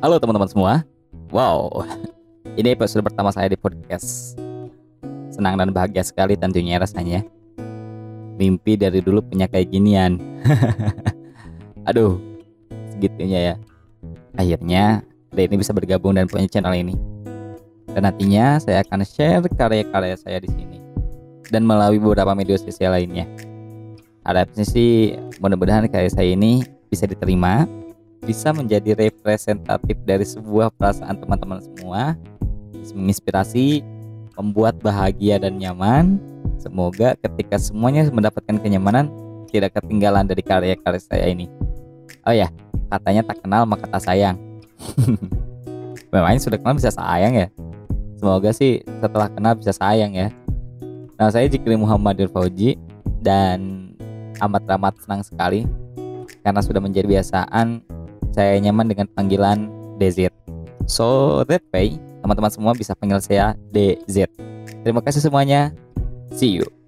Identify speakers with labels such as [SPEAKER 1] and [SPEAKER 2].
[SPEAKER 1] Halo teman-teman semua. Wow, ini episode pertama saya di podcast. Senang dan bahagia sekali tentunya rasanya. Mimpi dari dulu punya kayak ginian. Aduh, segitunya ya. Akhirnya, ada ini bisa bergabung dan punya channel ini. Dan nantinya saya akan share karya-karya saya di sini dan melalui beberapa media sosial lainnya. Harapnya sih mudah-mudahan karya saya ini bisa diterima, bisa menjadi representatif dari sebuah perasaan teman-teman semua, menginspirasi, membuat bahagia dan nyaman. Semoga ketika semuanya mendapatkan kenyamanan, tidak ketinggalan dari karya-karya saya ini. Oh ya, katanya tak kenal maka tak sayang. Memangnya sudah kenal bisa sayang ya? Semoga sih setelah kenal bisa sayang ya. Nah saya Jikri Muhammad Fauji dan amat-amat senang sekali karena sudah menjadi biasaan saya nyaman dengan panggilan DZ. So that way teman-teman semua bisa panggil saya DZ. Terima kasih semuanya. See you.